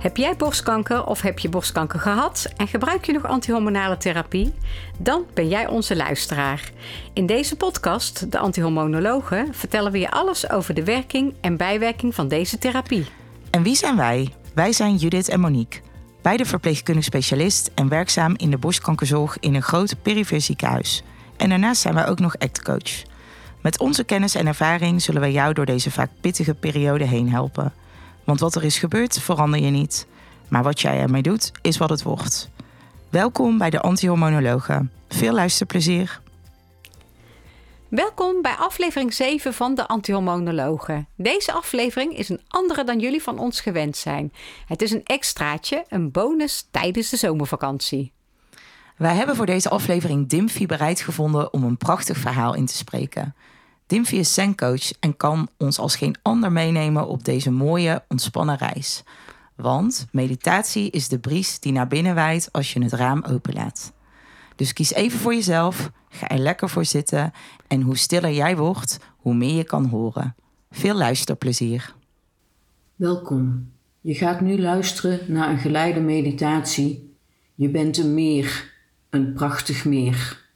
Heb jij borstkanker of heb je borstkanker gehad en gebruik je nog antihormonale therapie? Dan ben jij onze luisteraar. In deze podcast, De Antihormonologen, vertellen we je alles over de werking en bijwerking van deze therapie. En wie zijn wij? Wij zijn Judith en Monique. Beide verpleegkundig specialist en werkzaam in de borstkankerzorg in een groot perifere ziekenhuis. En daarnaast zijn wij ook nog actcoach. Met onze kennis en ervaring zullen wij jou door deze vaak pittige periode heen helpen. Want wat er is gebeurd, verander je niet. Maar wat jij ermee doet, is wat het wordt. Welkom bij de Antihormonologen. Veel luisterplezier. Welkom bij aflevering 7 van de Antihormonologen. Deze aflevering is een andere dan jullie van ons gewend zijn. Het is een extraatje, een bonus tijdens de zomervakantie. Wij hebben voor deze aflevering Dimfy bereid gevonden om een prachtig verhaal in te spreken. Dimfy is zengcoach en kan ons als geen ander meenemen op deze mooie, ontspannen reis. Want meditatie is de bries die naar binnen waait als je het raam openlaat. Dus kies even voor jezelf, ga er lekker voor zitten en hoe stiller jij wordt, hoe meer je kan horen. Veel luisterplezier. Welkom. Je gaat nu luisteren naar een geleide meditatie. Je bent een meer, een prachtig meer.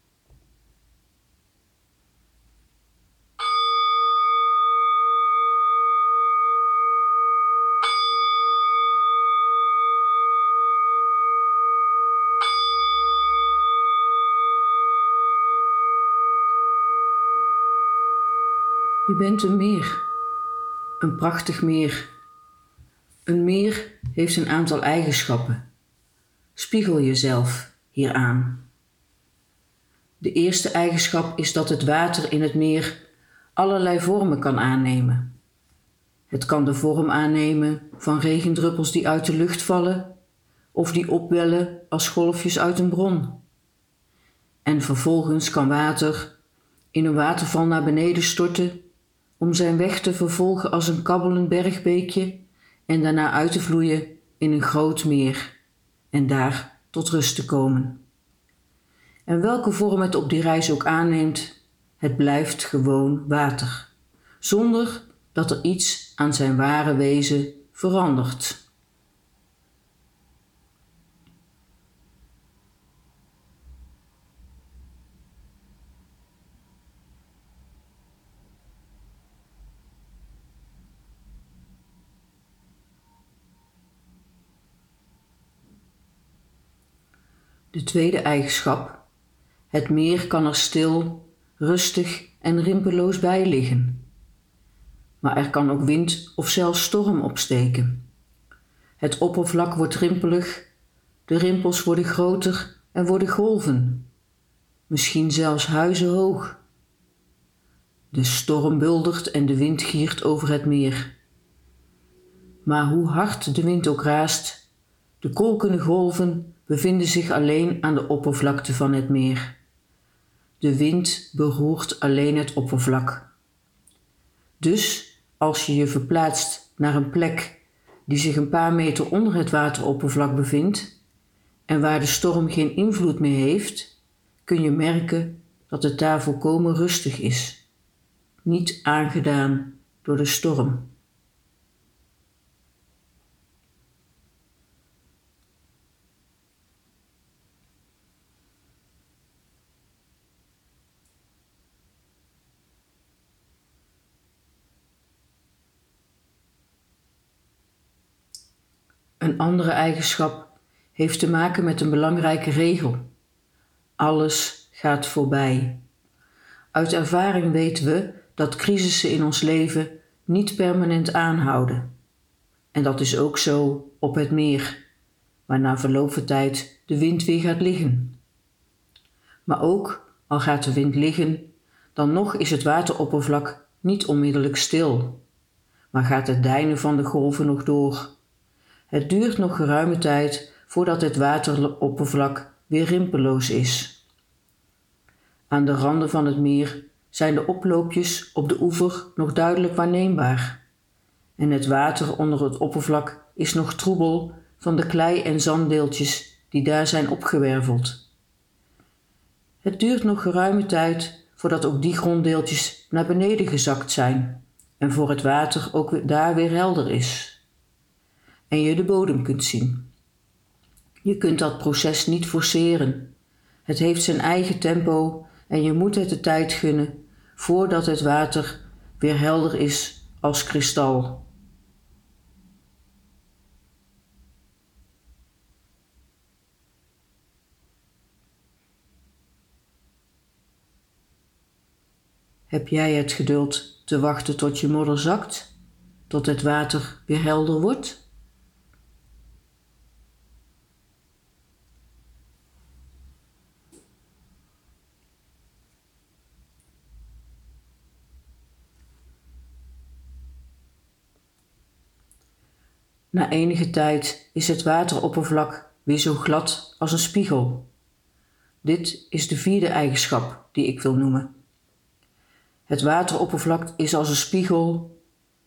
Je bent een meer, een prachtig meer. Een meer heeft een aantal eigenschappen. Spiegel jezelf hieraan. De eerste eigenschap is dat het water in het meer allerlei vormen kan aannemen. Het kan de vorm aannemen van regendruppels die uit de lucht vallen of die opwellen als golfjes uit een bron. En vervolgens kan water in een waterval naar beneden storten om zijn weg te vervolgen als een kabbelend bergbeekje en daarna uit te vloeien in een groot meer en daar tot rust te komen. En welke vorm het op die reis ook aanneemt, het blijft gewoon water, zonder dat er iets aan zijn ware wezen verandert. De tweede eigenschap. Het meer kan er stil, rustig en rimpeloos bij liggen. Maar er kan ook wind of zelfs storm opsteken. Het oppervlak wordt rimpelig, de rimpels worden groter en worden golven, misschien zelfs huizenhoog. De storm buldert en de wind giert over het meer. Maar hoe hard de wind ook raast, de kolkende golven bevinden zich alleen aan de oppervlakte van het meer. De wind beroert alleen het oppervlak. Dus als je je verplaatst naar een plek die zich een paar meter onder het wateroppervlak bevindt en waar de storm geen invloed meer heeft, kun je merken dat het daar volkomen rustig is, niet aangedaan door de storm. Een andere eigenschap heeft te maken met een belangrijke regel. Alles gaat voorbij. Uit ervaring weten we dat crisissen in ons leven niet permanent aanhouden. En dat is ook zo op het meer, waar na verloop van tijd de wind weer gaat liggen. Maar ook al gaat de wind liggen, dan nog is het wateroppervlak niet onmiddellijk stil, maar gaat het deinen van de golven nog door. Het duurt nog geruime tijd voordat het wateroppervlak weer rimpeloos is. Aan de randen van het meer zijn de oploopjes op de oever nog duidelijk waarneembaar. En het water onder het oppervlak is nog troebel van de klei- en zanddeeltjes die daar zijn opgewerveld. Het duurt nog geruime tijd voordat ook die gronddeeltjes naar beneden gezakt zijn en voor het water ook daar weer helder is. En je de bodem kunt zien. Je kunt dat proces niet forceren. Het heeft zijn eigen tempo en je moet het de tijd gunnen voordat het water weer helder is als kristal. Heb jij het geduld te wachten tot je modder zakt, tot het water weer helder wordt? Na enige tijd is het wateroppervlak weer zo glad als een spiegel. Dit is de vierde eigenschap die ik wil noemen. Het wateroppervlak is als een spiegel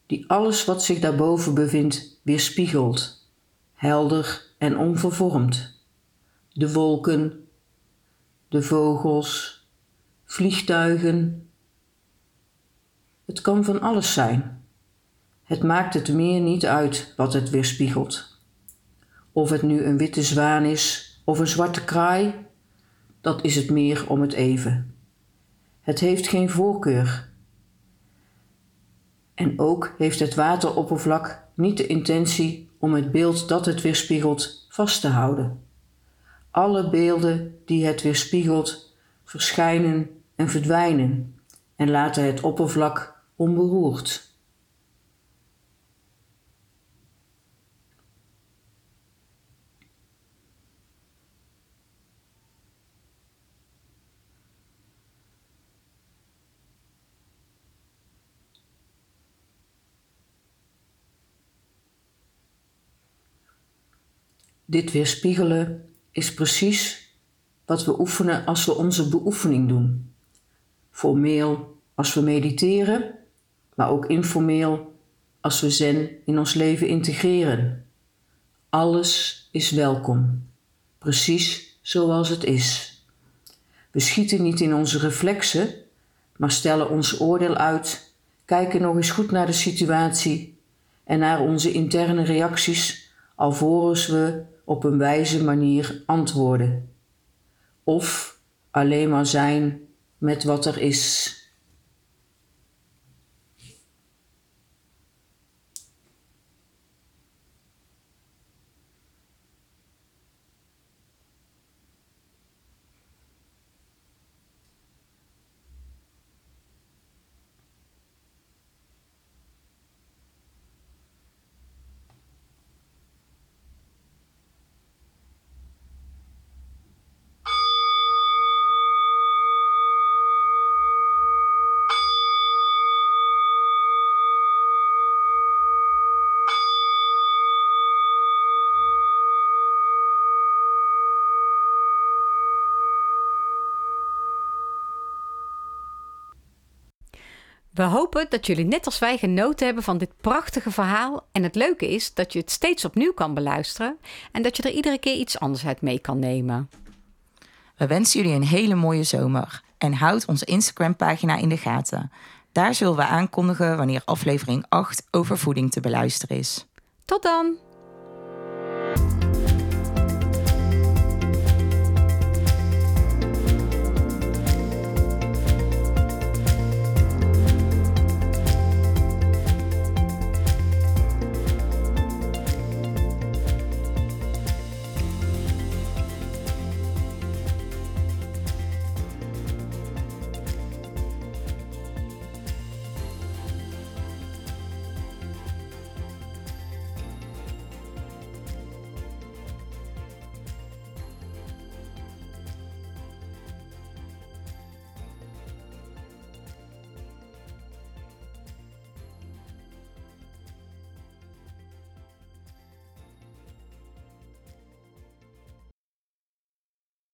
die alles wat zich daarboven bevindt weerspiegelt, helder en onvervormd. De wolken, de vogels, vliegtuigen. Het kan van alles zijn. Het maakt het meer niet uit wat het weerspiegelt. Of het nu een witte zwaan is of een zwarte kraai, dat is het meer om het even. Het heeft geen voorkeur. En ook heeft het wateroppervlak niet de intentie om het beeld dat het weerspiegelt vast te houden. Alle beelden die het weerspiegelt verschijnen en verdwijnen en laten het oppervlak onberoerd. Dit weerspiegelen is precies wat we oefenen als we onze beoefening doen. Formeel als we mediteren, maar ook informeel als we zen in ons leven integreren. Alles is welkom, precies zoals het is. We schieten niet in onze reflexen, maar stellen ons oordeel uit, kijken nog eens goed naar de situatie en naar onze interne reacties alvorens we op een wijze manier antwoorden. Of alleen maar zijn met wat er is. We hopen dat jullie net als wij genoten hebben van dit prachtige verhaal. En het leuke is dat je het steeds opnieuw kan beluisteren en dat je er iedere keer iets anders uit mee kan nemen. We wensen jullie een hele mooie zomer en houd onze Instagram-pagina in de gaten. Daar zullen we aankondigen wanneer aflevering 8 over voeding te beluisteren is. Tot dan!